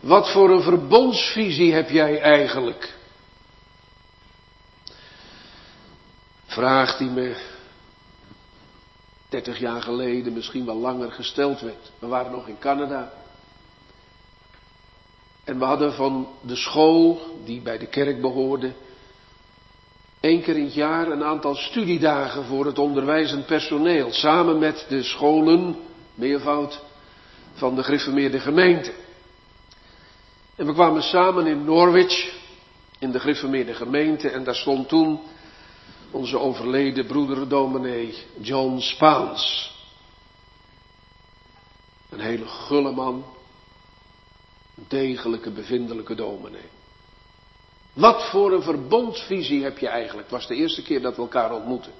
Wat voor een verbondsvisie heb jij eigenlijk? Vraag die me 30 jaar geleden, misschien wel langer gesteld werd. We waren nog in Canada. En we hadden van de school, die bij de kerk behoorde, één keer in het jaar een aantal studiedagen voor het onderwijzend personeel. Samen met de scholen, meervoud, van de gereformeerde gemeente. En we kwamen samen in Norwich, in de gereformeerde gemeente, en daar stond toen onze overleden broeder dominee John Spaans. Een hele gulle man, een degelijke, bevindelijke dominee. Wat voor een verbondsvisie heb je eigenlijk? Het was de eerste keer dat we elkaar ontmoeten.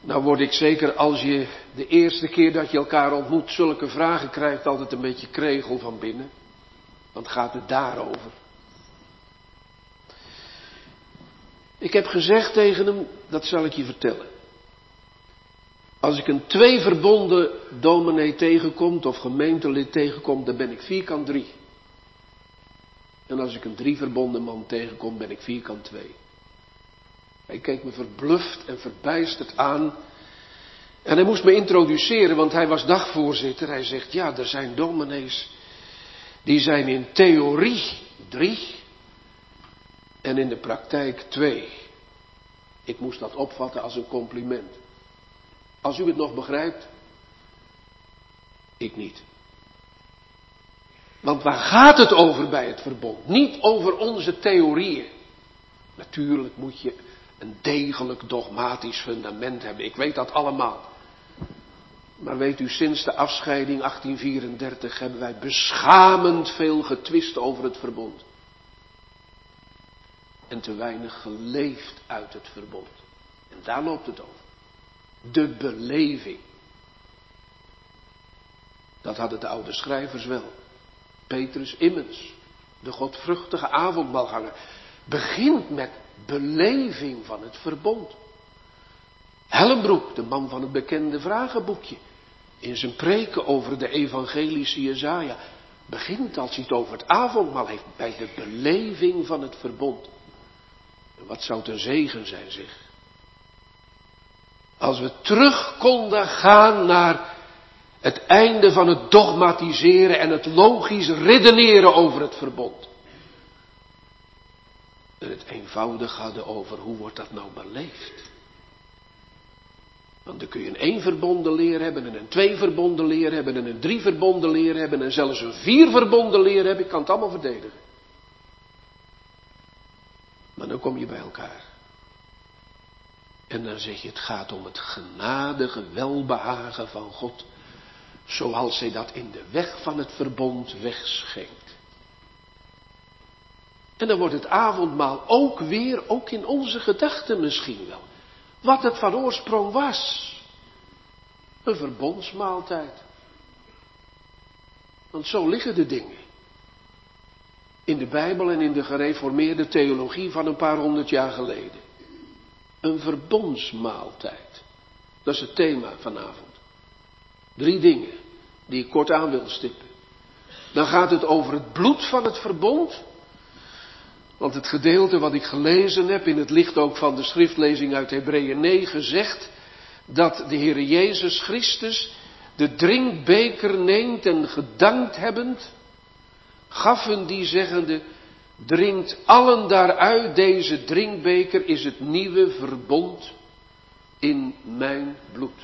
Nou word ik zeker als je de eerste keer dat je elkaar ontmoet zulke vragen krijgt altijd een beetje kregel van binnen. Want gaat het daarover? Ik heb gezegd tegen hem, dat zal ik je vertellen. Als ik een twee verbonden dominee tegenkomt of gemeentelid tegenkom, dan ben ik vierkant drie. En als ik een drie verbonden man tegenkom, ben ik vierkant twee. Hij keek me verbluft en verbijsterd aan. En hij moest me introduceren, want hij was dagvoorzitter. Hij zegt, ja, er zijn dominees, die zijn in theorie drie en in de praktijk twee. Ik moest dat opvatten als een compliment. Als u het nog begrijpt, ik niet. Want waar gaat het over bij het verbond? Niet over onze theorieën. Natuurlijk moet je een degelijk dogmatisch fundament hebben. Ik weet dat allemaal. Maar weet u, sinds de afscheiding 1834 hebben wij beschamend veel getwist over het verbond en te weinig geleefd uit het verbond. En daar loopt het over. De beleving. Dat hadden de oude schrijvers wel. Petrus Immens, de godvruchtige avondmaalganger, begint met beleving van het verbond. Hellenbroek, de man van het bekende vragenboekje, in zijn preken over de evangelische Jezaja, begint als hij het over het avondmaal heeft, bij de beleving van het verbond. Wat zou te zegen zijn, zeg. Als we terug konden gaan naar het einde van het dogmatiseren en het logisch redeneren over het verbond. En het eenvoudig hadden over hoe wordt dat nou beleefd. Want dan kun je een één verbonden leer hebben en een twee verbonden leer hebben en een drie verbonden leer hebben en zelfs een vier verbonden leer hebben. Ik kan het allemaal verdedigen. Maar dan kom je bij elkaar. En dan zeg je, het gaat om het genadige welbehagen van God, zoals hij dat in de weg van het verbond wegschenkt. En dan wordt het avondmaal ook weer, ook in onze gedachten misschien wel, wat het van oorsprong was. Een verbondsmaaltijd. Want zo liggen de dingen in de Bijbel en in de gereformeerde theologie van een paar honderd jaar geleden. Een verbondsmaaltijd. Dat is het thema vanavond. Drie dingen die ik kort aan wil stippen. Dan gaat het over het bloed van het verbond. Want het gedeelte wat ik gelezen heb, in het licht ook van de schriftlezing uit Hebreeën 9, zegt dat de Heer Jezus Christus de drinkbeker neemt en gedankt hebbend, gaf hun die zeggende, drinkt allen daaruit, deze drinkbeker is het nieuwe verbond in mijn bloed.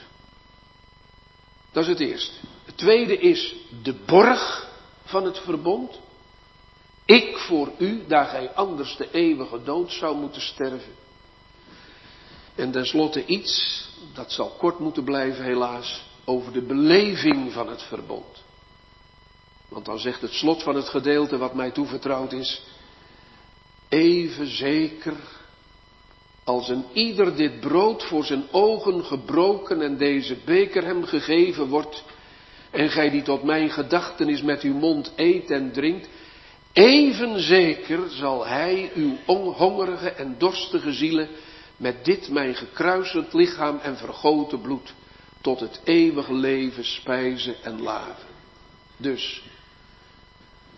Dat is het eerste. Het tweede is de borg van het verbond. Ik voor u, daar gij anders de eeuwige dood zou moeten sterven. En tenslotte iets, dat zal kort moeten blijven helaas, over de beleving van het verbond. Want dan zegt het slot van het gedeelte wat mij toevertrouwd is, even zeker als een ieder dit brood voor zijn ogen gebroken en deze beker hem gegeven wordt, en gij die tot mijn gedachtenis met uw mond eet en drinkt, even zeker zal hij uw hongerige en dorstige zielen met dit mijn gekruisend lichaam en vergoten bloed tot het eeuwige leven spijzen en laven. Dus,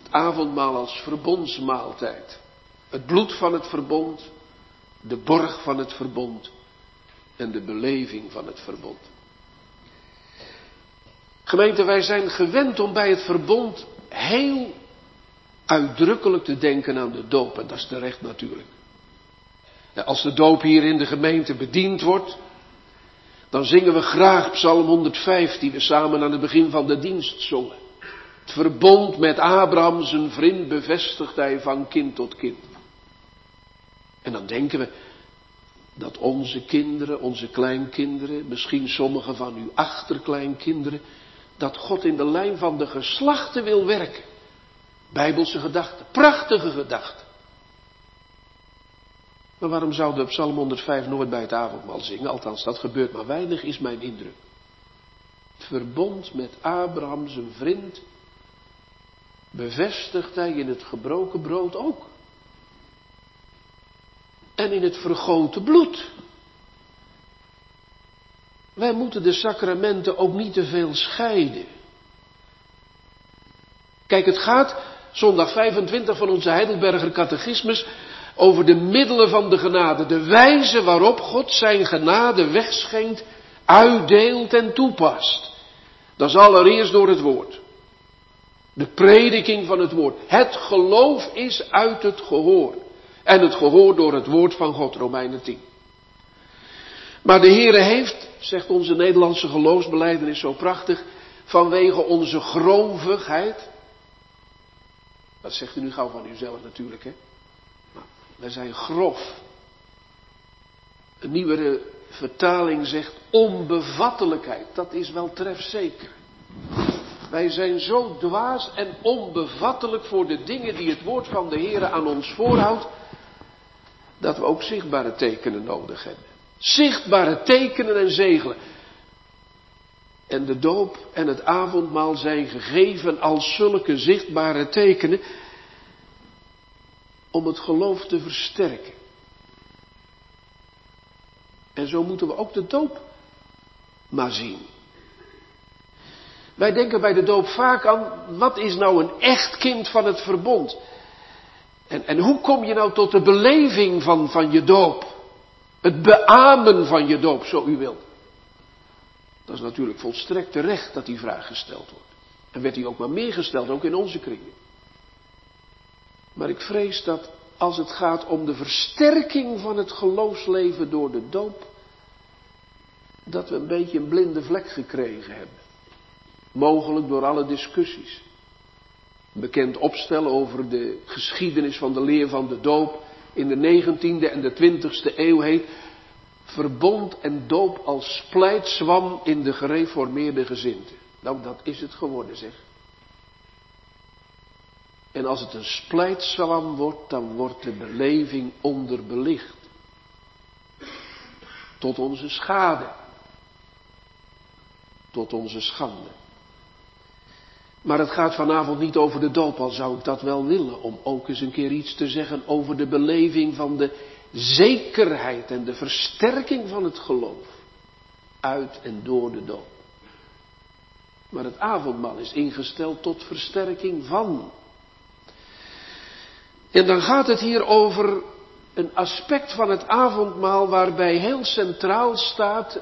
Het avondmaal als verbondsmaaltijd. Het bloed van het verbond, de borg van het verbond en de beleving van het verbond. Gemeente, wij zijn gewend om bij het verbond heel uitdrukkelijk te denken aan de doop. En dat is terecht natuurlijk. Als de doop hier in de gemeente bediend wordt, dan zingen we graag Psalm 105, die we samen aan het begin van de dienst zongen. Het verbond met Abraham, zijn vriend, bevestigt hij van kind tot kind. En dan denken we dat onze kinderen, onze kleinkinderen, misschien sommige van uw achterkleinkinderen, dat God in de lijn van de geslachten wil werken. Bijbelse gedachten, prachtige gedachten. Maar waarom zouden we Psalm 105 nooit bij het avondmaal zingen? Althans, dat gebeurt maar weinig, is mijn indruk. Verbond met Abraham, zijn vriend, bevestigt hij in het gebroken brood ook. En in het vergoten bloed. Wij moeten de sacramenten ook niet te veel scheiden. Kijk, het gaat, zondag 25 van onze Heidelberger catechismus, over de middelen van de genade. De wijze waarop God zijn genade wegschenkt, uitdeelt en toepast. Dat is allereerst door het woord. De prediking van het woord. Het geloof is uit het gehoor. En het gehoor door het woord van God, Romeinen 10. Maar de Heere heeft, zegt onze Nederlandse geloofsbeleidenis zo prachtig, vanwege onze grovigheid. Dat zegt u nu gauw van uzelf natuurlijk, hè? Wij zijn grof. Een nieuwere vertaling zegt onbevattelijkheid. Dat is wel trefzeker. Wij zijn zo dwaas en onbevattelijk voor de dingen die het woord van de Heer aan ons voorhoudt, dat we ook zichtbare tekenen nodig hebben. Zichtbare tekenen en zegelen. En de doop en het avondmaal zijn gegeven als zulke zichtbare tekenen om het geloof te versterken. En zo moeten we ook de doop maar zien. Wij denken bij de doop vaak aan, wat is nou een echt kind van het verbond? En, en hoe kom je nou tot de beleving van, van je doop? Het beamen van je doop, zo u wilt. Dat is natuurlijk volstrekt terecht dat die vraag gesteld wordt. En werd die ook maar meer gesteld, ook in onze kringen. Maar ik vrees dat als het gaat om de versterking van het geloofsleven door de doop, dat we een beetje een blinde vlek gekregen hebben. Mogelijk door alle discussies. Bekend opstel over de geschiedenis van de leer van de doop in de 19e en de 20e eeuw heet verbond en doop als splijtzwam in de gereformeerde gezinte. Nou, dat is het geworden, zeg. En als het een splijtzwam wordt, dan wordt de beleving onderbelicht. Tot onze schade. Tot onze schande. Maar het gaat vanavond niet over de doop, al zou ik dat wel willen, om ook eens een keer iets te zeggen over de beleving van de zekerheid en de versterking van het geloof uit en door de doop. Maar het avondmaal is ingesteld tot versterking van. En dan gaat het hier over een aspect van het avondmaal waarbij heel centraal staat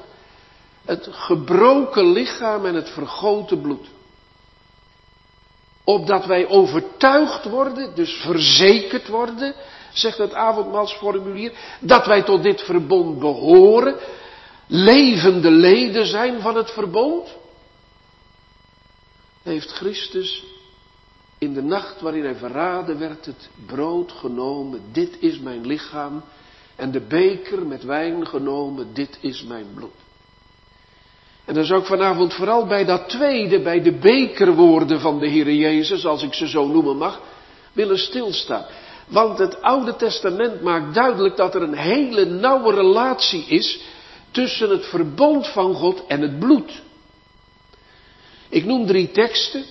het gebroken lichaam en het vergoten bloed. Opdat wij overtuigd worden, dus verzekerd worden, zegt het avondmaalsformulier, dat wij tot dit verbond behoren, levende leden zijn van het verbond. Heeft Christus in de nacht waarin hij verraden werd het brood genomen, dit is mijn lichaam, en de beker met wijn genomen, dit is mijn bloed. En dan zou ik vanavond vooral bij dat tweede, bij de bekerwoorden van de Heer Jezus, als ik ze zo noemen mag, willen stilstaan. Want het Oude Testament maakt duidelijk dat er een hele nauwe relatie is tussen het verbond van God en het bloed. Ik noem drie teksten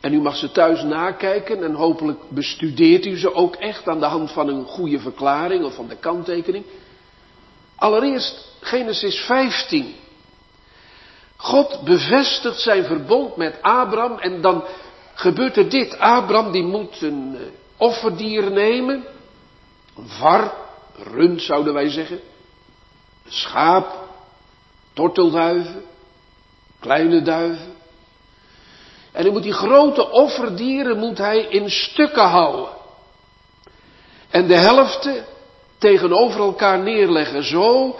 en u mag ze thuis nakijken en hopelijk bestudeert u ze ook echt aan de hand van een goede verklaring of van de kanttekening. Allereerst Genesis 15. God bevestigt zijn verbond met Abraham en dan gebeurt er dit. Abraham die moet een eh, offerdier nemen. Een var, rund zouden wij zeggen. Een schaap, tortelduiven, kleine duiven. En hij moet die grote offerdieren moet hij in stukken houden. En de helften tegenover elkaar neerleggen, zo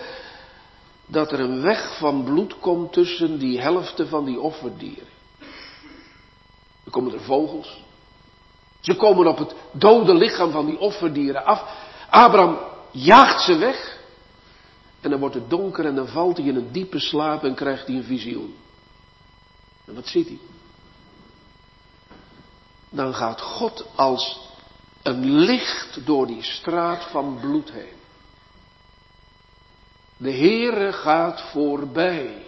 dat er een weg van bloed komt tussen die helften van die offerdieren. Dan komen er vogels. Ze komen op het dode lichaam van die offerdieren af. Abraham jaagt ze weg. En dan wordt het donker en dan valt hij in een diepe slaap en krijgt hij een visioen. En wat ziet hij? Dan gaat God als een licht door die straat van bloed heen. De Heere gaat voorbij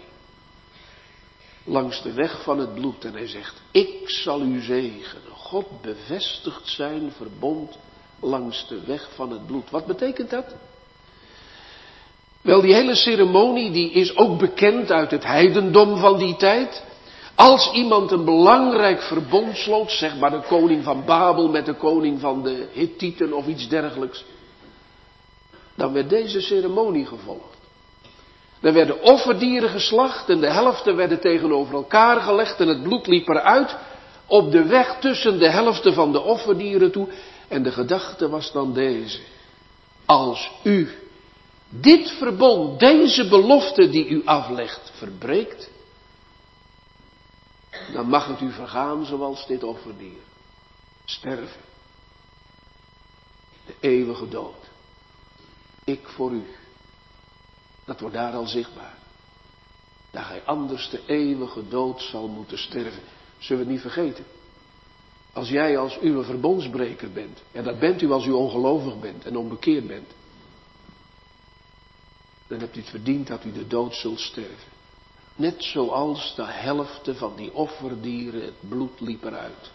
langs de weg van het bloed en hij zegt, ik zal u zegenen. God bevestigt zijn verbond langs de weg van het bloed. Wat betekent dat? Wel, die hele ceremonie die is ook bekend uit het heidendom van die tijd. Als iemand een belangrijk verbond sloot, zeg maar de koning van Babel met de koning van de Hittieten of iets dergelijks, dan werd deze ceremonie gevolgd. Er werden offerdieren geslacht en de helften werden tegenover elkaar gelegd en het bloed liep eruit op de weg tussen de helften van de offerdieren toe. En de gedachte was dan deze. Als u dit verbond, deze belofte die u aflegt, verbreekt, dan mag het u vergaan zoals dit offerdier. Sterven. De eeuwige dood. Ik voor u. Dat wordt daar al zichtbaar. Dat hij anders de eeuwige dood zal moeten sterven. Zullen we het niet vergeten? Als jij als uw verbondsbreker bent. En dat bent u als u ongelovig bent en onbekeerd bent. Dan hebt u het verdiend dat u de dood zult sterven. Net zoals de helft van die offerdieren, het bloed liep eruit.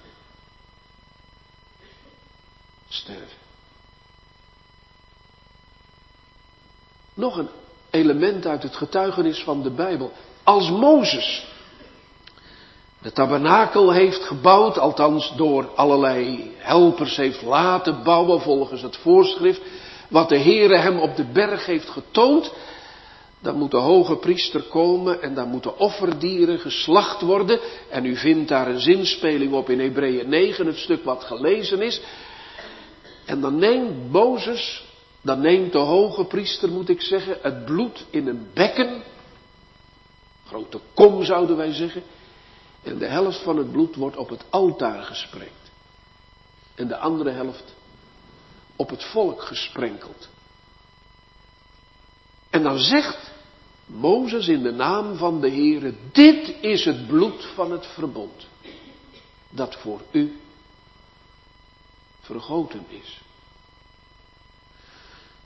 Sterven. Nog een element uit het getuigenis van de Bijbel. Als Mozes de tabernakel heeft gebouwd, althans door allerlei helpers heeft laten bouwen volgens het voorschrift, wat de Heere hem op de berg heeft getoond, dan moet de hoge priester komen en dan moeten offerdieren geslacht worden. En u vindt daar een zinspeling op in Hebreeën 9, het stuk wat gelezen is. En dan neemt Mozes dan neemt de hoge priester, moet ik zeggen, het bloed in een bekken. Grote kom zouden wij zeggen. En de helft van het bloed wordt op het altaar gespreekt. En de andere helft op het volk gesprenkeld. En dan zegt Mozes in de naam van de Heere, dit is het bloed van het verbond, dat voor u vergoten is.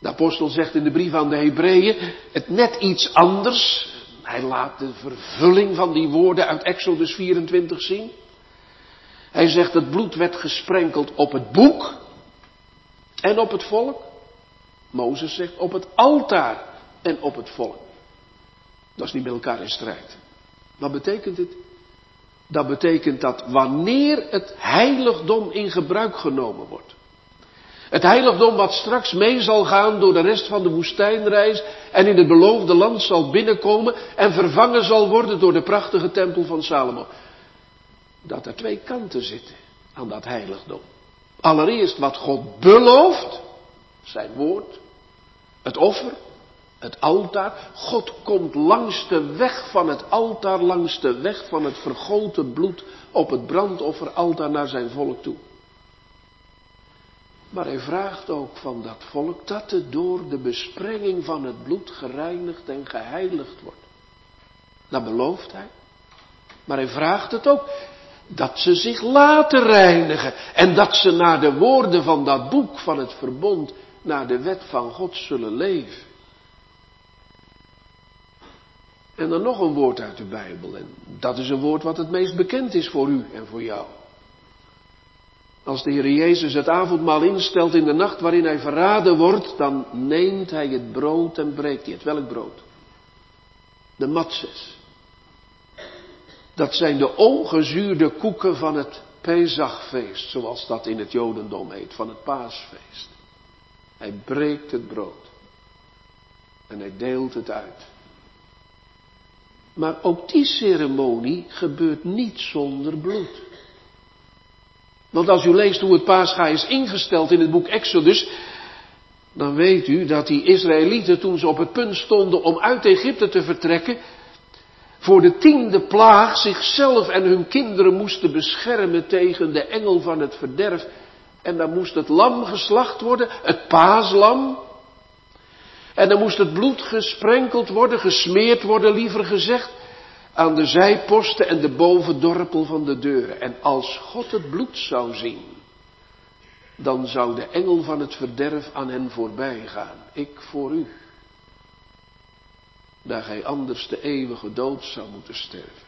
De apostel zegt in de brief aan de Hebreeën het net iets anders. Hij laat de vervulling van die woorden uit Exodus 24 zien. Hij zegt het bloed werd gesprenkeld op het boek en op het volk. Mozes zegt op het altaar en op het volk. Dat is niet met elkaar in strijd. Wat betekent dit? Dat betekent dat wanneer het heiligdom in gebruik genomen wordt. Het heiligdom wat straks mee zal gaan door de rest van de woestijnreis en in het beloofde land zal binnenkomen en vervangen zal worden door de prachtige tempel van Salomo. Dat er twee kanten zitten aan dat heiligdom. Allereerst wat God belooft, zijn woord, het offer, het altaar. God komt langs de weg van het altaar, langs de weg van het vergoten bloed op het brandofferaltaar naar zijn volk toe. Maar hij vraagt ook van dat volk dat het door de besprenging van het bloed gereinigd en geheiligd wordt. Dat belooft hij. Maar hij vraagt het ook dat ze zich laten reinigen en dat ze naar de woorden van dat boek van het verbond, naar de wet van God zullen leven. En dan nog een woord uit de Bijbel. En dat is een woord wat het meest bekend is voor u en voor jou. Als de Heer Jezus het avondmaal instelt in de nacht waarin hij verraden wordt, dan neemt hij het brood en breekt hij het. Welk brood? De matzes. Dat zijn de ongezuurde koeken van het Pesachfeest, zoals dat in het Jodendom heet, van het paasfeest. Hij breekt het brood. En hij deelt het uit. Maar ook die ceremonie gebeurt niet zonder bloed. Want als u leest hoe het paascha is ingesteld in het boek Exodus, dan weet u dat die Israëlieten toen ze op het punt stonden om uit Egypte te vertrekken, voor de tiende plaag zichzelf en hun kinderen moesten beschermen tegen de engel van het verderf. En dan moest het lam geslacht worden, het paaslam. En dan moest het bloed gesprenkeld worden, gesmeerd worden, liever gezegd, aan de zijposten en de bovendorpel van de deuren. En als God het bloed zou zien, dan zou de engel van het verderf aan hen voorbij gaan. Ik voor u. Daar gij anders de eeuwige dood zou moeten sterven.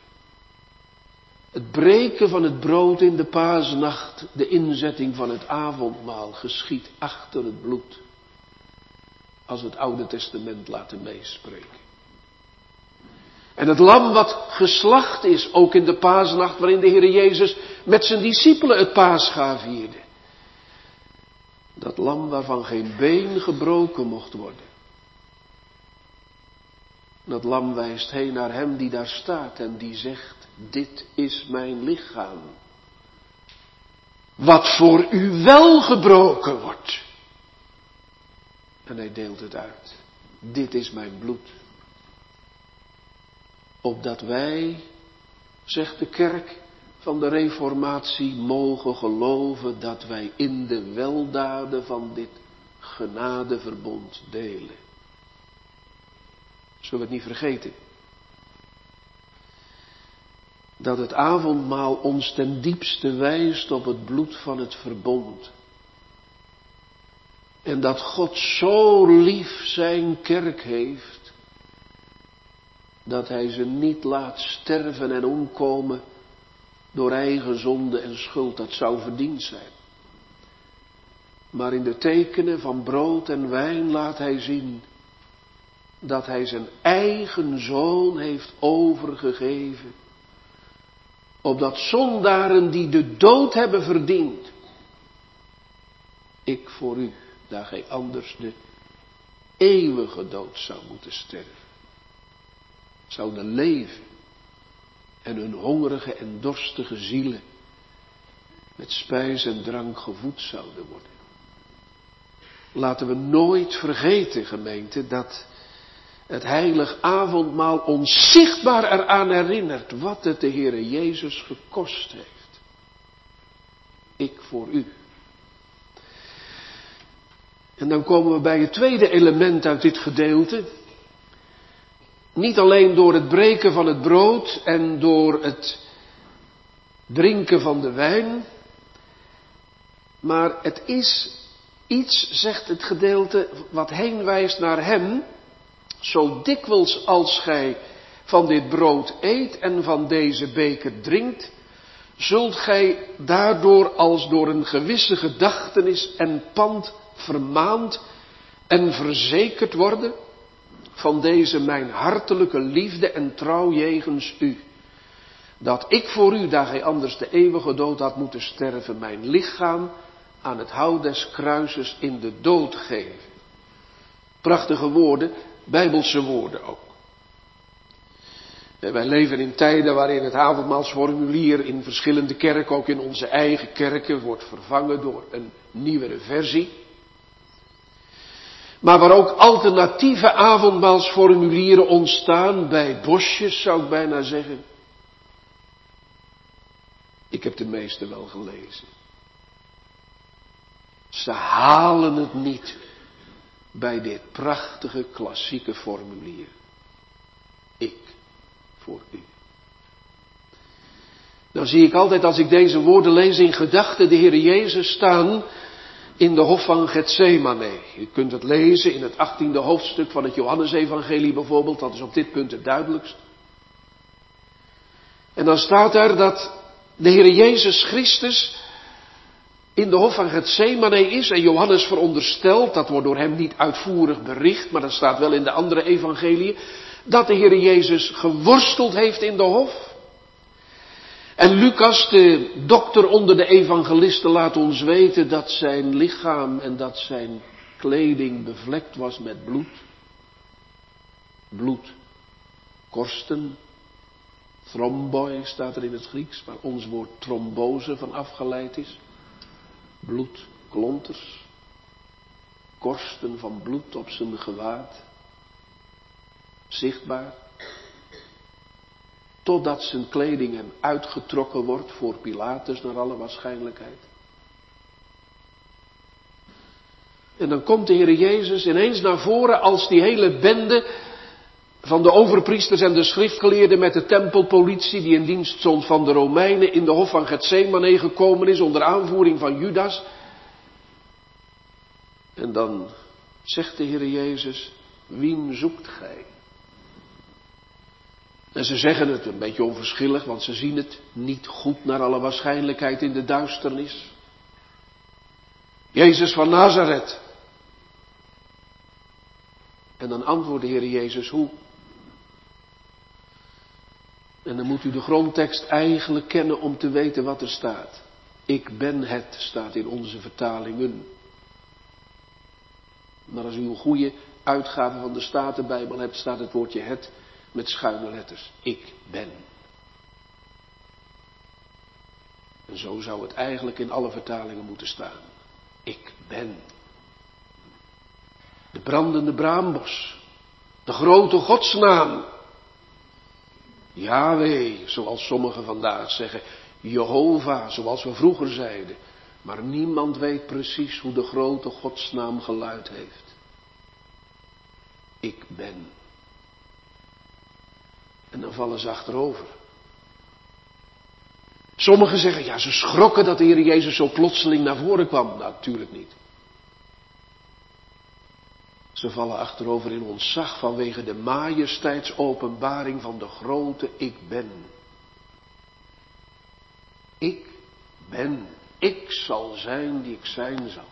Het breken van het brood in de paasnacht, de inzetting van het avondmaal, geschiet achter het bloed. Als het Oude Testament laten meespreken. En het lam wat geslacht is, ook in de paasnacht waarin de Heer Jezus met zijn discipelen het paascha vierde. Dat lam waarvan geen been gebroken mocht worden. Dat lam wijst heen naar hem die daar staat en die zegt, dit is mijn lichaam. Wat voor u wel gebroken wordt. En hij deelt het uit. Dit is mijn bloed. Opdat wij, zegt de kerk van de Reformatie, mogen geloven dat wij in de weldaden van dit genadeverbond delen. Zullen we het niet vergeten? Dat het avondmaal ons ten diepste wijst op het bloed van het verbond. En dat God zo lief zijn kerk heeft, dat hij ze niet laat sterven en omkomen door eigen zonde en schuld, dat zou verdiend zijn. Maar in de tekenen van brood en wijn laat hij zien dat hij zijn eigen zoon heeft overgegeven. Opdat zondaren die de dood hebben verdiend, ik voor u, daar gij anders de eeuwige dood zou moeten sterven, zouden leven en hun hongerige en dorstige zielen met spijs en drank gevoed zouden worden. Laten we nooit vergeten, gemeente, dat het heilig avondmaal ons zichtbaar eraan herinnert wat het de Heere Jezus gekost heeft. Ik voor u. En dan komen we bij het tweede element uit dit gedeelte. Niet alleen door het breken van het brood en door het drinken van de wijn, maar het is iets, zegt het gedeelte, wat heen wijst naar Hem, zo dikwijls als gij van dit brood eet en van deze beker drinkt, zult gij daardoor als door een gewisse gedachtenis en pand vermaand en verzekerd worden van deze mijn hartelijke liefde en trouw jegens u. Dat ik voor u, daar gij anders de eeuwige dood had moeten sterven, mijn lichaam aan het hout des kruises in de dood geven. Prachtige woorden, bijbelse woorden ook. Wij leven in tijden waarin het avondmaalsformulier in verschillende kerken, ook in onze eigen kerken, wordt vervangen door een nieuwere versie. Maar waar ook alternatieve avondmaalsformulieren ontstaan, bij bosjes zou ik bijna zeggen. Ik heb de meeste wel gelezen. Ze halen het niet bij dit prachtige klassieke formulier. Ik voor u. Dan zie ik altijd als ik deze woorden lees in gedachten de Heer Jezus staan in de hof van Gethsemane. U kunt het lezen in het 18e hoofdstuk van het Johannesevangelie bijvoorbeeld, dat is op dit punt het duidelijkst. En dan staat er dat de Heer Jezus Christus in de hof van Gethsemane is en Johannes veronderstelt, dat wordt door hem niet uitvoerig bericht, maar dat staat wel in de andere evangelie, dat de Heer Jezus geworsteld heeft in de hof. En Lucas, de dokter onder de evangelisten, laat ons weten dat zijn lichaam en dat zijn kleding bevlekt was met bloed. Bloed. Korsten. Staat er in het Grieks, waar ons woord trombose van afgeleid is. Bloed, klonters. Korsten van bloed op zijn gewaad. Zichtbaar. Totdat zijn kleding hem uitgetrokken wordt voor Pilatus naar alle waarschijnlijkheid. En dan komt de Heer Jezus ineens naar voren als die hele bende van de overpriesters en de schriftgeleerden met de tempelpolitie die in dienst stond van de Romeinen in de hof van Gethsemane gekomen is onder aanvoering van Judas. En dan zegt de Heer Jezus, wien zoekt gij? En ze zeggen het een beetje onverschillig, want ze zien het niet goed naar alle waarschijnlijkheid in de duisternis. Jezus van Nazareth. En dan antwoordt de Heer Jezus hoe? En dan moet u de grondtekst eigenlijk kennen om te weten wat er staat. Ik ben het, staat in onze vertalingen. Maar als u een goede uitgave van de Statenbijbel hebt, staat het woordje het met schuine letters. Ik ben. En zo zou het eigenlijk in alle vertalingen moeten staan. Ik ben. De brandende braambos. De grote godsnaam. Yahweh, zoals sommigen vandaag zeggen. Jehovah, zoals we vroeger zeiden. Maar niemand weet precies hoe de grote godsnaam geluid heeft. Ik ben. En dan vallen ze achterover. Sommigen zeggen, ja, ze schrokken dat de Heer Jezus zo plotseling naar voren kwam. Natuurlijk niet. Ze vallen achterover in ontzag vanwege de majesteitsopenbaring van de grote ik ben. Ik ben. Ik zal zijn die ik zijn zal.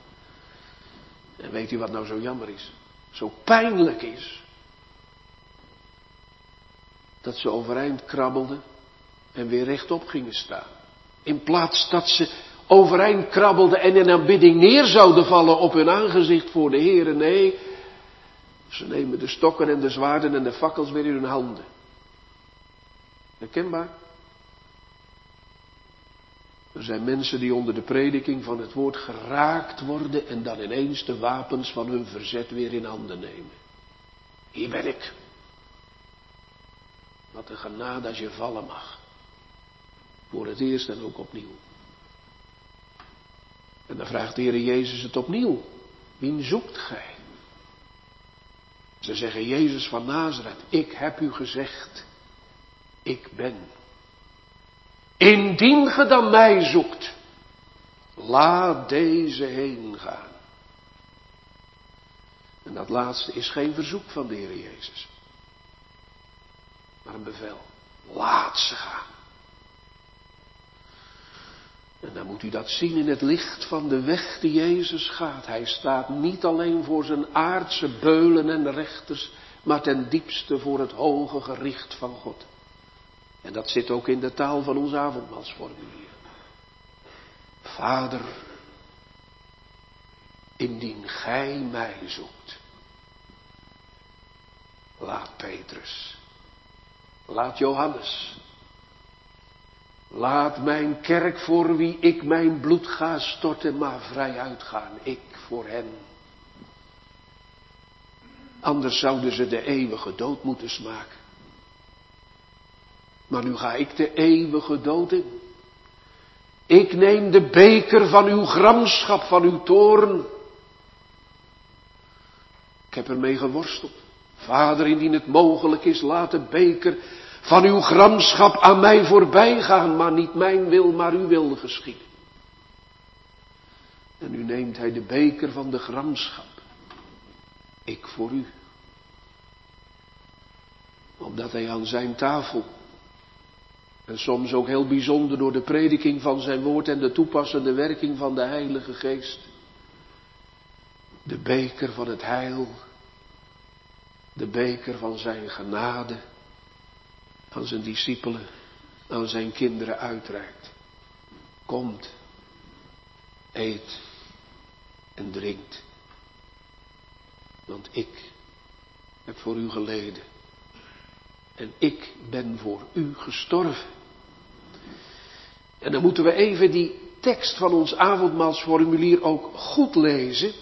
En weet u wat nou zo jammer is? Zo pijnlijk is dat ze overeind krabbelden en weer rechtop gingen staan. In plaats dat ze overeind krabbelden en in aanbidding neer zouden vallen op hun aangezicht voor de Heer. Nee, ze nemen de stokken en de zwaarden en de fakkels weer in hun handen. Herkenbaar? Er zijn mensen die onder de prediking van het woord geraakt worden en dan ineens de wapens van hun verzet weer in handen nemen. Hier ben ik. Wat een genade als je vallen mag. Voor het eerst en ook opnieuw. En dan vraagt de Heer Jezus het opnieuw. Wie zoekt gij? Ze zeggen Jezus van Nazareth, ik heb u gezegd, ik ben. Indien ge dan mij zoekt, laat deze heen gaan. En dat laatste is geen verzoek van de Heer Jezus maar een bevel. Laat ze gaan. En dan moet u dat zien in het licht van de weg die Jezus gaat. Hij staat niet alleen voor zijn aardse beulen en rechters, maar ten diepste voor het hoge gericht van God. En dat zit ook in de taal van ons avondmaalsformulier. Vader, indien gij mij zoekt, laat Petrus Laat Johannes. Laat mijn kerk voor wie ik mijn bloed ga storten, maar vrij uitgaan. Ik voor hen. Anders zouden ze de eeuwige dood moeten smaken. Maar nu ga ik de eeuwige dood in. Ik neem de beker van uw gramschap, van uw toorn. Ik heb ermee geworsteld. Vader, indien het mogelijk is, laat de beker van uw gramschap aan mij voorbij gaan, maar niet mijn wil, maar uw wil geschieden. En nu neemt hij de beker van de gramschap. Ik voor u. Omdat hij aan zijn tafel, en soms ook heel bijzonder door de prediking van zijn woord en de toepassende werking van de Heilige Geest, de beker van het heil de beker van zijn genade, van zijn discipelen aan zijn kinderen uitreikt. Komt, eet en drinkt. Want ik heb voor u geleden. En ik ben voor u gestorven. En dan moeten we even die tekst van ons avondmaalsformulier ook goed lezen.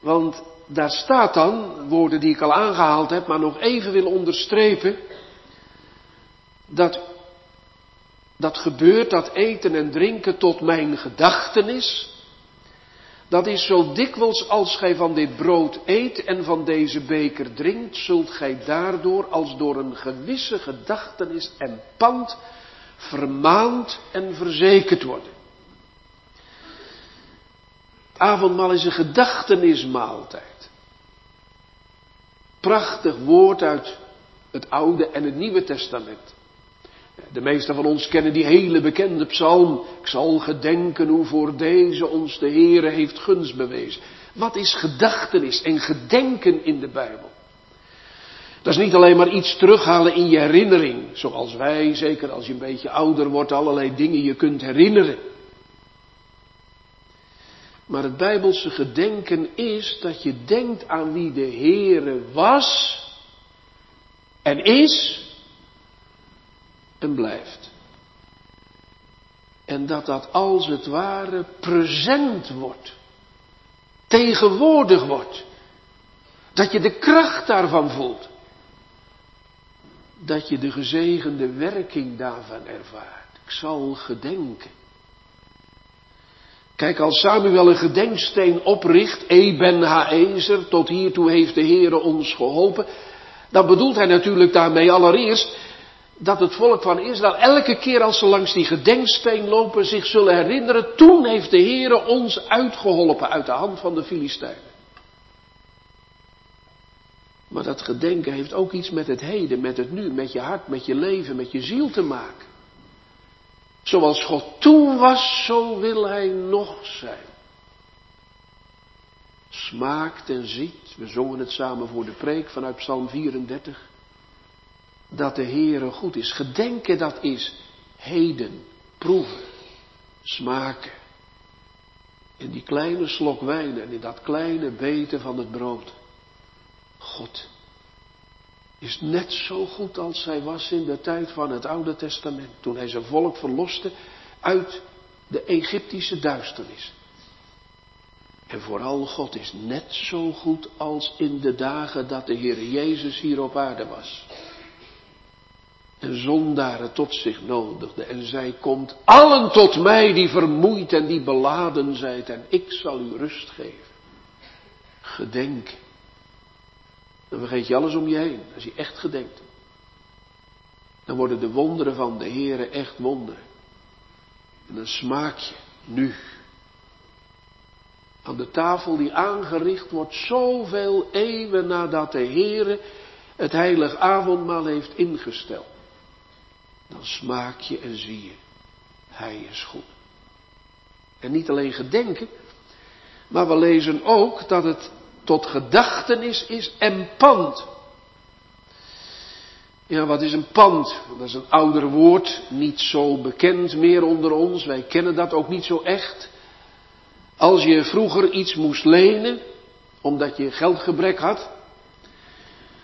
Want daar staat dan, woorden die ik al aangehaald heb, maar nog even wil onderstrepen, dat dat gebeurt, dat eten en drinken tot mijn gedachtenis. Dat is zo dikwijls als gij van dit brood eet en van deze beker drinkt, zult gij daardoor als door een gewisse gedachtenis en pand vermaand en verzekerd worden. Avondmaal is een gedachtenismaaltijd. Prachtig woord uit het Oude en het Nieuwe Testament. De meesten van ons kennen die hele bekende psalm. Ik zal gedenken hoe voor deze ons de Heere heeft gunst bewezen. Wat is gedachtenis en gedenken in de Bijbel? Dat is niet alleen maar iets terughalen in je herinnering, zoals wij, zeker als je een beetje ouder wordt, allerlei dingen je kunt herinneren. Maar het Bijbelse gedenken is dat je denkt aan wie de Heere was en is en blijft. En dat dat als het ware present wordt, tegenwoordig wordt. Dat je de kracht daarvan voelt. Dat je de gezegende werking daarvan ervaart. Ik zal gedenken. Kijk, als Samuel een gedenksteen opricht, Eben Haezer, tot hiertoe heeft de Heere ons geholpen, dan bedoelt hij natuurlijk daarmee allereerst dat het volk van Israël elke keer als ze langs die gedenksteen lopen zich zullen herinneren, toen heeft de Heere ons uitgeholpen uit de hand van de Filistijnen. Maar dat gedenken heeft ook iets met het heden, met het nu, met je hart, met je leven, met je ziel te maken. Zoals God toen was, zo wil Hij nog zijn. Smaakt en ziet, we zongen het samen voor de preek vanuit Psalm 34 dat de Heere goed is. Gedenken dat is heden, proeven, smaken. In die kleine slok wijn en in dat kleine beten van het brood. God is net zo goed als hij was in de tijd van het Oude Testament. Toen hij zijn volk verloste uit de Egyptische duisternis. En vooral God is net zo goed als in de dagen dat de Heer Jezus hier op aarde was en zondaren tot zich nodigde en zei, komt allen tot mij die vermoeid en die beladen zijt en ik zal u rust geven. Gedenk. Dan vergeet je alles om je heen, als je echt gedenkt. Dan worden de wonderen van de Heere echt wonderen. En dan smaak je nu. Aan de tafel die aangericht wordt zoveel eeuwen nadat de Heere het heilig avondmaal heeft ingesteld dan smaak je en zie je, Hij is goed. En niet alleen gedenken, maar we lezen ook dat het tot gedachtenis is en pand. Ja, wat is een pand? Dat is een ouder woord, niet zo bekend meer onder ons. Wij kennen dat ook niet zo echt. Als je vroeger iets moest lenen, omdat je geldgebrek had,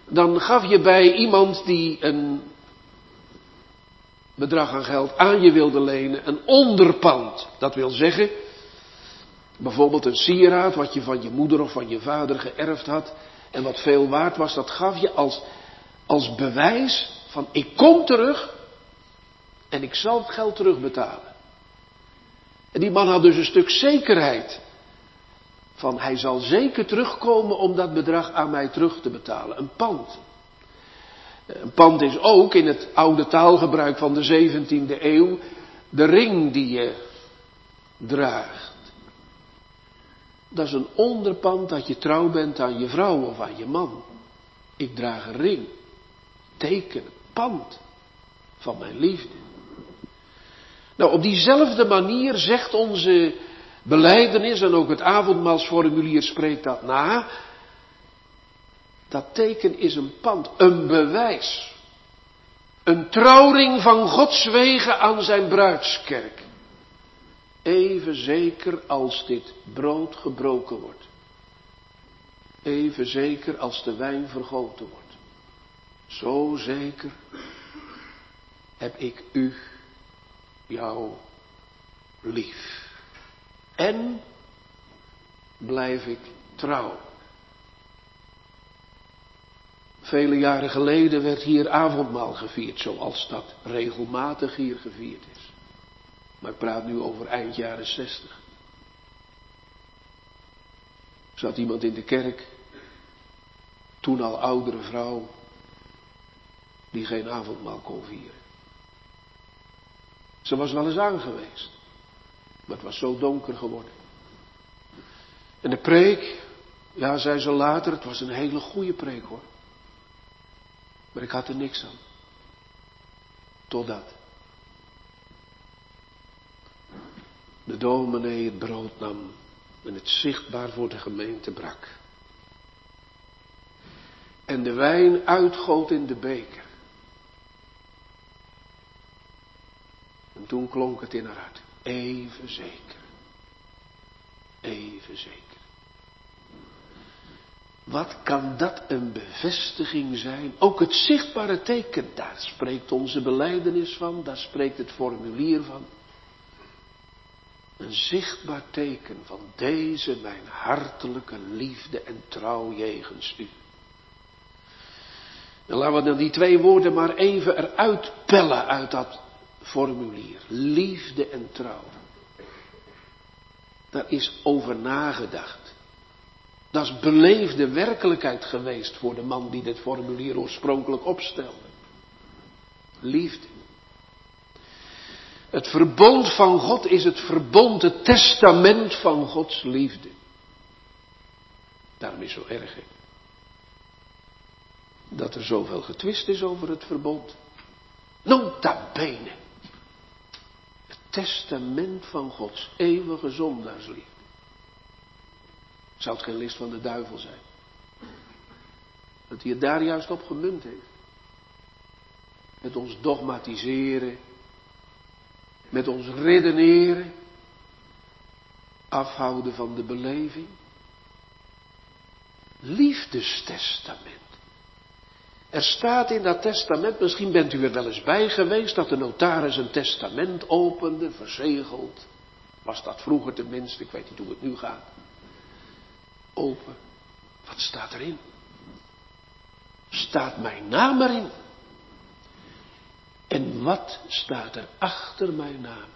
dan gaf je bij iemand die een bedrag aan geld aan je wilde lenen, een onderpand. Dat wil zeggen, bijvoorbeeld een sieraad wat je van je moeder of van je vader geërfd had en wat veel waard was, dat gaf je als, als bewijs van ik kom terug en ik zal het geld terugbetalen. En die man had dus een stuk zekerheid van hij zal zeker terugkomen om dat bedrag aan mij terug te betalen. Een pand. Een pand is ook in het oude taalgebruik van de 17e eeuw de ring die je draagt. Dat is een onderpand dat je trouw bent aan je vrouw of aan je man. Ik draag een ring, teken, pand van mijn liefde. Nou, op diezelfde manier zegt onze beleidenis en ook het avondmaalsformulier spreekt dat na. Dat teken is een pand, een bewijs Een trouwring van Gods wegen aan zijn bruidskerk. Even zeker als dit brood gebroken wordt. Even zeker als de wijn vergoten wordt. Zo zeker heb ik u, jou, lief. En blijf ik trouw. Vele jaren geleden werd hier avondmaal gevierd, zoals dat regelmatig hier gevierd is. Maar ik praat nu over eind jaren zestig. Zat iemand in de kerk, toen al oudere vrouw, die geen avondmaal kon vieren. Ze was wel eens aangeweest, maar het was zo donker geworden. En de preek, ja, zei ze later, het was een hele goede preek hoor. Maar ik had er niks aan. Totdat. De dominee het brood nam en het zichtbaar voor de gemeente brak. En de wijn uitgoot in de beker. En toen klonk het in haar hart. Even zeker. Even zeker. Wat kan dat een bevestiging zijn? Ook het zichtbare teken, daar spreekt onze beleidenis van, daar spreekt het formulier van. Een zichtbaar teken van deze mijn hartelijke liefde en trouw jegens u. En laten we dan die twee woorden maar even eruit pellen uit dat formulier. Liefde en trouw. Daar is over nagedacht. Dat is beleefde werkelijkheid geweest voor de man die dit formulier oorspronkelijk opstelde. Liefde. Het verbond van God is het verbond, het testament van Gods liefde. Daarom is zo erg, hè? Dat er zoveel getwist is over het verbond. Nota bene. Het testament van Gods eeuwige zondaarsliefde. Zou het geen list van de duivel zijn? Dat hij het daar juist op gemunt heeft. Met ons dogmatiseren. Met ons redeneren. Afhouden van de beleving. Liefdestestament. Er staat in dat testament, misschien bent u er wel eens bij geweest, dat de notaris een testament opende, verzegeld. Was dat vroeger tenminste, ik weet niet hoe het nu gaat open. Wat staat erin? Staat mijn naam erin? En wat staat er achter mijn naam?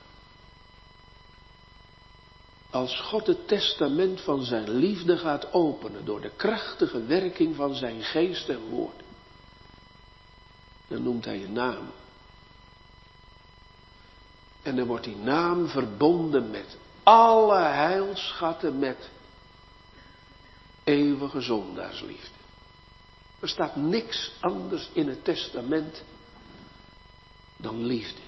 Als God het testament van zijn liefde gaat openen door de krachtige werking van zijn geest en woord, dan noemt hij een naam. En dan wordt die naam verbonden met alle heilschatten, met eeuwige zondaarsliefde. Er staat niks anders in het testament dan liefde.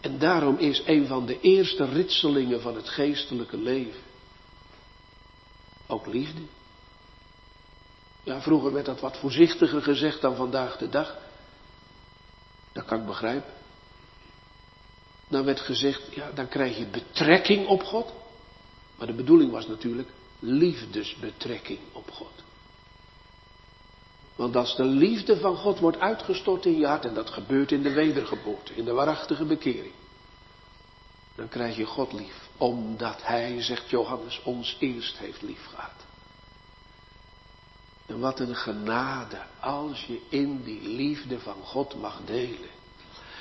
En daarom is een van de eerste ritselingen van het geestelijke leven ook liefde. Ja, vroeger werd dat wat voorzichtiger gezegd dan vandaag de dag. Dat kan ik begrijpen. Dan werd gezegd, ja, dan krijg je betrekking op God. Maar de bedoeling was natuurlijk liefdesbetrekking op God. Want als de liefde van God wordt uitgestort in je hart, en dat gebeurt in de wedergeboorte, in de waarachtige bekering, dan krijg je God lief, omdat Hij, zegt Johannes, ons eerst heeft lief gehad. En wat een genade als je in die liefde van God mag delen.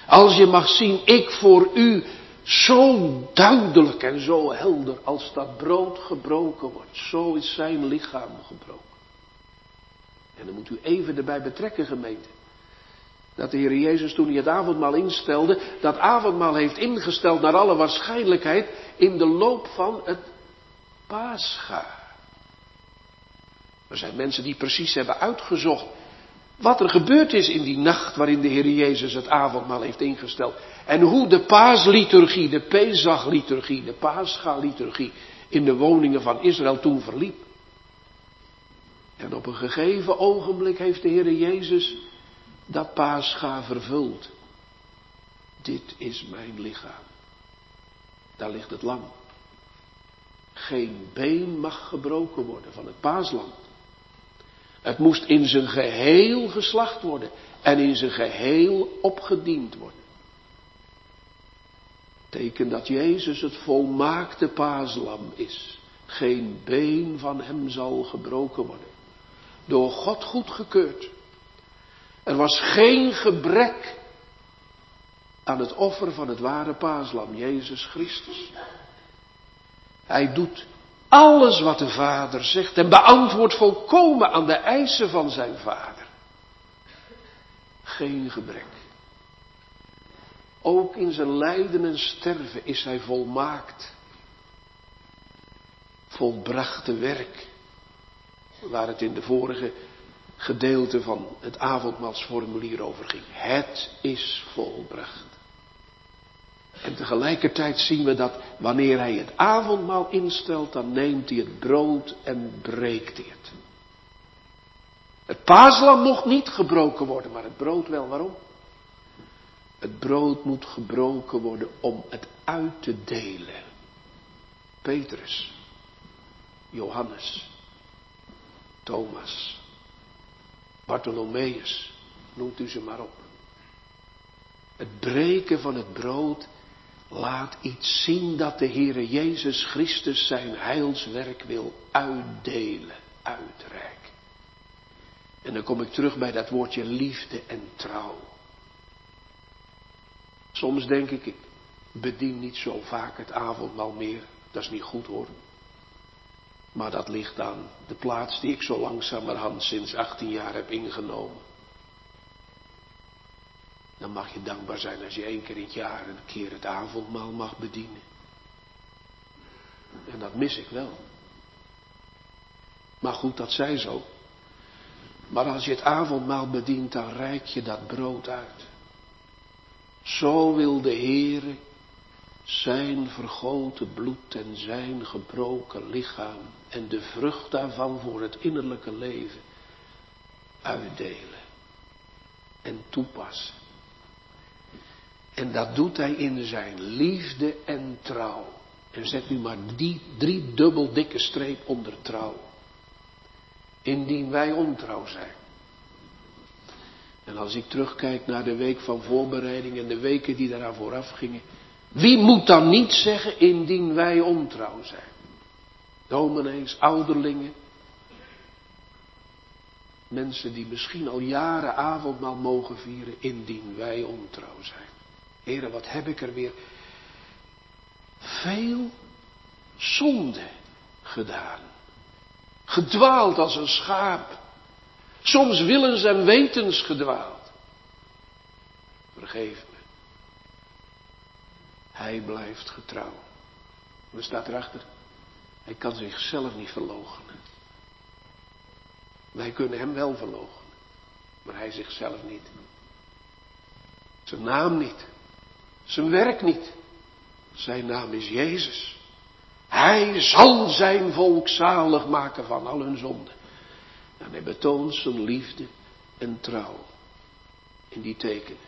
Als je mag zien, ik voor u zo duidelijk en zo helder als dat brood gebroken wordt. Zo is zijn lichaam gebroken. En dan moet u even erbij betrekken, gemeente. Dat de Heer Jezus toen hij het avondmaal instelde, dat avondmaal heeft ingesteld naar alle waarschijnlijkheid in de loop van het Pascha. Er zijn mensen die precies hebben uitgezocht wat er gebeurd is in die nacht waarin de Heer Jezus het avondmaal heeft ingesteld. En hoe de paasliturgie, de Pesach-liturgie, de Pascha-liturgie in de woningen van Israël toen verliep. En op een gegeven ogenblik heeft de Heer Jezus dat paascha vervult. Dit is mijn lichaam. Daar ligt het lam. Geen been mag gebroken worden van het paaslam. Het moest in zijn geheel geslacht worden en in zijn geheel opgediend worden. Teken dat Jezus het volmaakte paaslam is. Geen been van hem zal gebroken worden. Door God goedgekeurd. Er was geen gebrek aan het offer van het ware paaslam, Jezus Christus. Hij doet alles wat de Vader zegt en beantwoordt volkomen aan de eisen van zijn Vader. Geen gebrek. Ook in zijn lijden en sterven is hij volmaakt. Volbrachte werk. Waar het in de vorige gedeelte van het avondmaalsformulier over ging. Het is volbracht. En tegelijkertijd zien we dat wanneer hij het avondmaal instelt, dan neemt hij het brood en breekt het. Het paaslam mocht niet gebroken worden, maar het brood wel. Waarom? Het brood moet gebroken worden om het uit te delen. Petrus, Johannes, Thomas, Bartholomeus, noemt u ze maar op. Het breken van het brood laat iets zien dat de Heere Jezus Christus zijn heilswerk wil uitdelen, uitreiken. En dan kom ik terug bij dat woordje liefde en trouw. Soms denk ik, ik bedien niet zo vaak het avondmaal meer. Dat is niet goed hoor. Maar dat ligt aan de plaats die ik zo langzamerhand sinds 18 jaar heb ingenomen. Dan mag je dankbaar zijn als je één keer in het jaar een keer het avondmaal mag bedienen. En dat mis ik wel. Maar goed, dat zij zo. Maar als je het avondmaal bedient, dan reik je dat brood uit. Zo wil de Heere zijn vergoten bloed en zijn gebroken lichaam en de vrucht daarvan voor het innerlijke leven uitdelen en toepassen. En dat doet hij in zijn liefde en trouw. En zet nu maar die drie dubbel dikke streep onder trouw. Indien wij ontrouw zijn. En als ik terugkijk naar de week van voorbereiding en de weken die daaraan vooraf gingen. Wie moet dan niet zeggen indien wij ontrouw zijn? Dominees, ouderlingen. Mensen die misschien al jaren avondmaal mogen vieren indien wij ontrouw zijn. Heren, wat heb ik er weer veel zonde gedaan. Gedwaald als een schaap. Soms willens en wetens gedwaald. Vergeef. Hij blijft getrouw. Er staat erachter. Hij kan zichzelf niet verloochenen. Wij kunnen hem wel verloochenen. Maar hij zichzelf niet. Zijn naam niet. Zijn werk niet. Zijn naam is Jezus. Hij zal zijn volk zalig maken van al hun zonden. En hij betoont zijn liefde en trouw in die tekenen.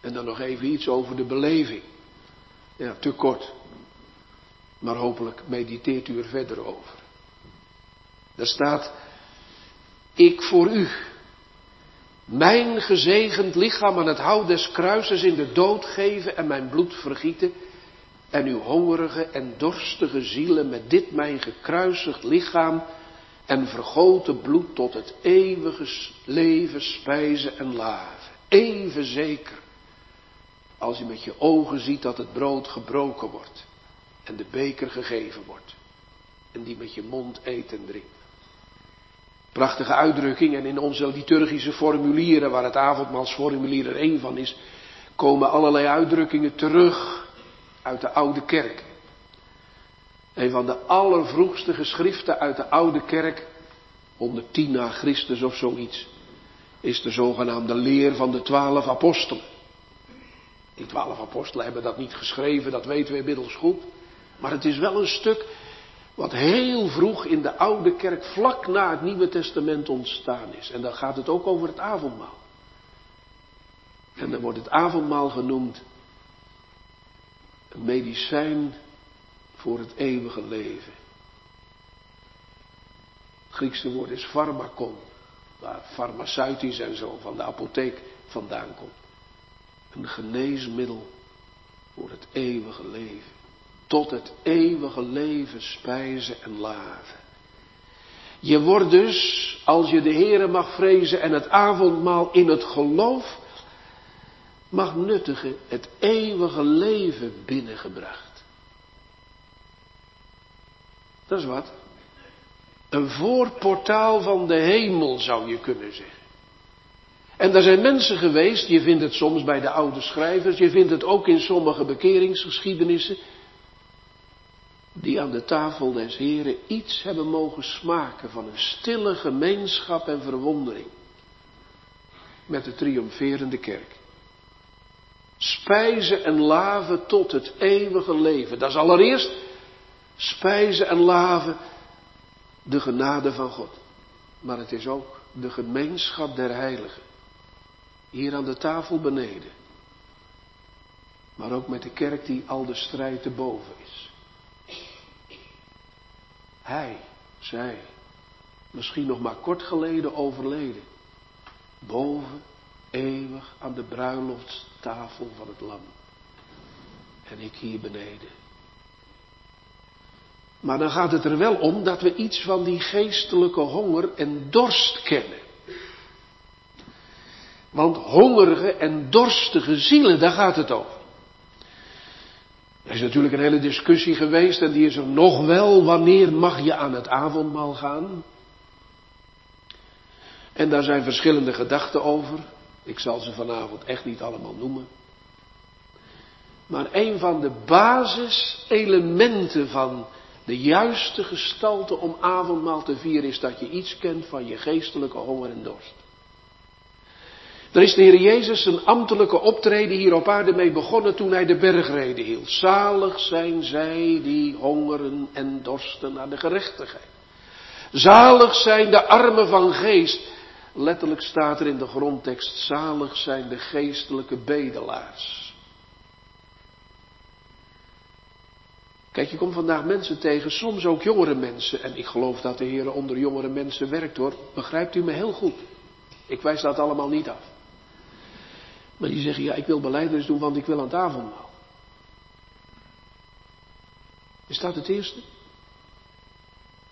En dan nog even iets over de beleving. Ja, te kort. Maar hopelijk mediteert u er verder over. Daar staat, ik voor u, mijn gezegend lichaam aan het hout des kruises in de dood geven en mijn bloed vergieten. En uw hongerige en dorstige zielen met dit mijn gekruisigd lichaam en vergoten bloed tot het eeuwige leven spijzen en laven. Even zeker als je met je ogen ziet dat het brood gebroken wordt en de beker gegeven wordt en die met je mond eten drinkt. Prachtige uitdrukking en in onze liturgische formulieren, waar het avondmaalsformulier er één van is, komen allerlei uitdrukkingen terug uit de oude kerk. Een van de allervroegste geschriften uit de oude kerk, 110 na Christus of zoiets, is de zogenaamde leer van de twaalf apostelen. Die twaalf apostelen hebben dat niet geschreven, dat weten we inmiddels goed. Maar het is wel een stuk wat heel vroeg in de oude kerk, vlak na het Nieuwe Testament ontstaan is. En dan gaat het ook over het avondmaal. En dan wordt het avondmaal genoemd een medicijn voor het eeuwige leven. Het Griekse woord is pharmakon, waar farmaceutisch en zo van de apotheek vandaan komt. Een geneesmiddel voor het eeuwige leven. Tot het eeuwige leven spijzen en laven. Je wordt dus, als je de Heere mag vrezen en het avondmaal in het geloof mag nuttigen, het eeuwige leven binnengebracht. Dat is wat. Een voorportaal van de hemel zou je kunnen zeggen. En daar zijn mensen geweest, je vindt het soms bij de oude schrijvers, je vindt het ook in sommige bekeringsgeschiedenissen, die aan de tafel des Heren iets hebben mogen smaken van een stille gemeenschap en verwondering met de triomferende kerk. Spijzen en laven tot het eeuwige leven. Dat is allereerst spijzen en laven de genade van God. Maar het is ook de gemeenschap der heiligen. Hier aan de tafel beneden. Maar ook met de kerk die al de strijd te boven is. Hij, zij, misschien nog maar kort geleden overleden. Boven, eeuwig aan de bruiloftstafel van het lam. En ik hier beneden. Maar dan gaat het er wel om dat we iets van die geestelijke honger en dorst kennen. Want hongerige en dorstige zielen, daar gaat het over. Er is natuurlijk een hele discussie geweest en die is er nog wel. Wanneer mag je aan het avondmaal gaan? En daar zijn verschillende gedachten over. Ik zal ze vanavond echt niet allemaal noemen. Maar een van de basiselementen van de juiste gestalte om avondmaal te vieren is dat je iets kent van je geestelijke honger en dorst. Daar is de Heer Jezus zijn ambtelijke optreden hier op aarde mee begonnen toen hij de bergreden hield. Zalig zijn zij die hongeren en dorsten naar de gerechtigheid. Zalig zijn de armen van geest. Letterlijk staat er in de grondtekst, zalig zijn de geestelijke bedelaars. Kijk, je komt vandaag mensen tegen, soms ook jongere mensen. En ik geloof dat de Heer onder jongere mensen werkt hoor. Begrijpt u me heel goed? Ik wijs dat allemaal niet af. Maar die zeggen, ja, ik wil beleidenis doen, want ik wil aan het avondmaal. Is dat het eerste?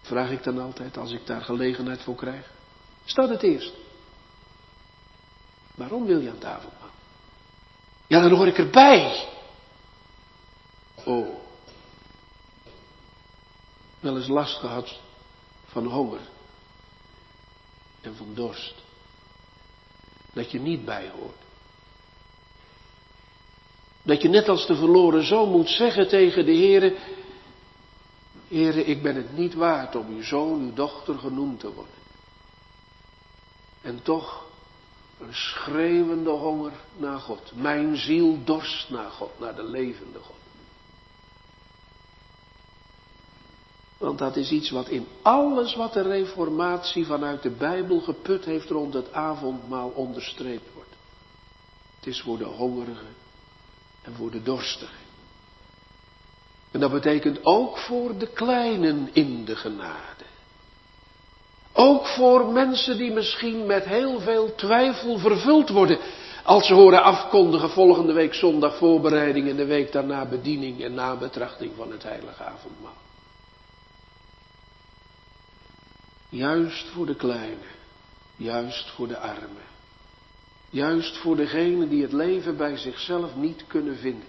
Vraag ik dan altijd als ik daar gelegenheid voor krijg. Is dat het eerste? Waarom wil je aan het avondmaal? Ja, dan hoor ik erbij. Oh. Wel eens last gehad van honger en van dorst. Dat je niet bij hoort. Dat je net als de verloren zoon moet zeggen tegen de Heere, Heere, ik ben het niet waard om uw zoon, uw dochter genoemd te worden. En toch een schreeuwende honger naar God. Mijn ziel dorst naar God, naar de levende God. Want dat is iets wat in alles wat de reformatie vanuit de Bijbel geput heeft rond het avondmaal onderstreept wordt. Het is voor de hongerigen en voor de dorstigen. En dat betekent ook voor de kleinen in de genade. Ook voor mensen die misschien met heel veel twijfel vervuld worden. Als ze horen afkondigen volgende week zondag voorbereiding en de week daarna bediening en nabetrachting van het heilige avondmaal. Juist voor de kleine, juist voor de armen. Juist voor degenen die het leven bij zichzelf niet kunnen vinden.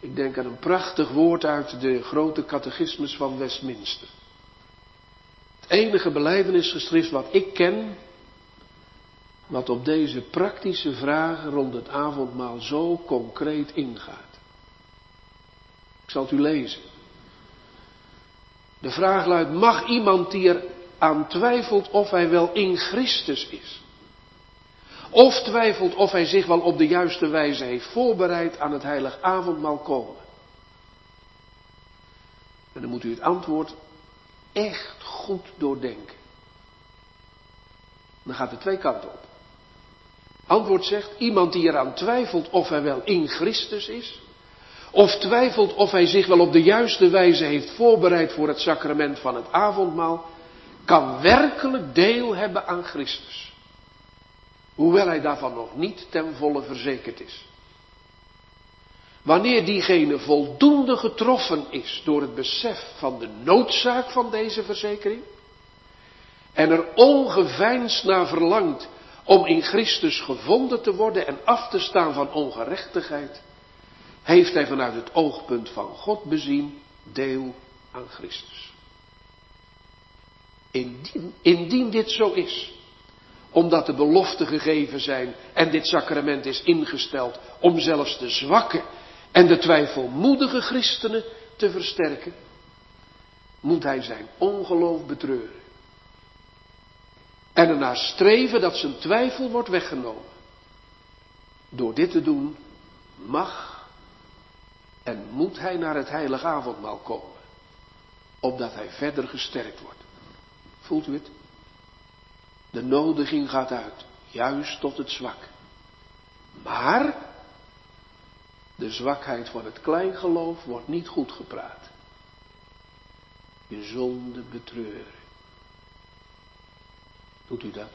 Ik denk aan een prachtig woord uit de grote catechismus van Westminster. Het enige beleidenisgeschrift wat ik ken, wat op deze praktische vragen rond het avondmaal zo concreet ingaat. Ik zal het u lezen. De vraag luidt, mag iemand die er aan twijfelt of hij wel in Christus is, of twijfelt of hij zich wel op de juiste wijze heeft voorbereid aan het heilig avondmaal komen. En dan moet u het antwoord echt goed doordenken. Dan gaat het twee kanten op. Antwoord zegt, iemand die eraan twijfelt of hij wel in Christus is, of twijfelt of hij zich wel op de juiste wijze heeft voorbereid voor het sacrament van het avondmaal, kan werkelijk deel hebben aan Christus. Hoewel hij daarvan nog niet ten volle verzekerd is. Wanneer diegene voldoende getroffen is door het besef van de noodzaak van deze verzekering en er ongeveinsd naar verlangt om in Christus gevonden te worden en af te staan van ongerechtigheid, heeft hij vanuit het oogpunt van God bezien deel aan Christus. Indien, indien dit zo is, omdat de beloften gegeven zijn en dit sacrament is ingesteld om zelfs de zwakke en de twijfelmoedige christenen te versterken, moet hij zijn ongeloof betreuren. En ernaar streven dat zijn twijfel wordt weggenomen. Door dit te doen mag en moet hij naar het heilige avondmaal komen. Opdat hij verder gesterkt wordt. Voelt u het? De nodiging gaat uit, juist tot het zwak. Maar de zwakheid van het kleingeloof wordt niet goed gepraat. Je zonde betreuren. Doet u dat?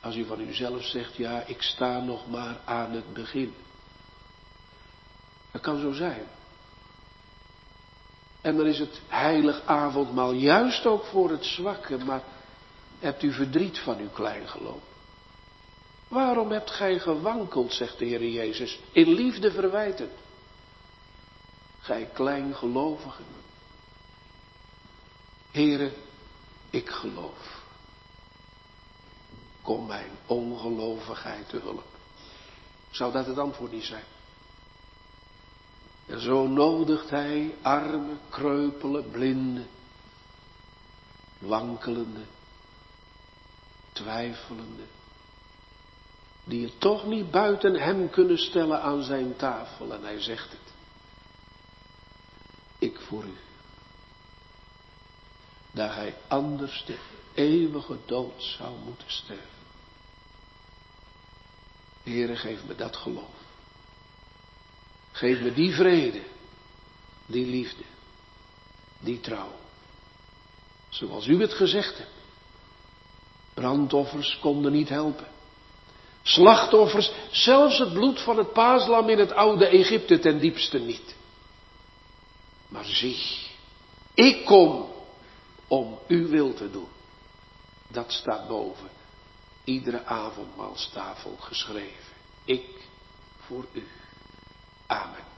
Als u van uzelf zegt, ja, ik sta nog maar aan het begin. Dat kan zo zijn. En dan is het heilig avondmaal juist ook voor het zwakke, maar hebt u verdriet van uw kleingeloof? Waarom hebt gij gewankeld, zegt de Heer Jezus, in liefde verwijten? Gij kleingelovigen. Heren, ik geloof. Kom mijn ongelovigheid te hulp. Zou dat het antwoord niet zijn? En zo nodigt hij arme, kreupele, blinde, wankelende, twijfelende, die het toch niet buiten hem kunnen stellen aan zijn tafel. En hij zegt het. Ik voor u. Dat hij anders de eeuwige dood zou moeten sterven. Heere, geef me dat geloof. Geef me die vrede, die liefde, die trouw. Zoals u het gezegd hebt. Brandoffers konden niet helpen. Slachtoffers, zelfs het bloed van het paaslam in het oude Egypte ten diepste niet. Maar zie, ik kom om uw wil te doen. Dat staat boven iedere avondmaalstafel geschreven. Ik voor u. Amen.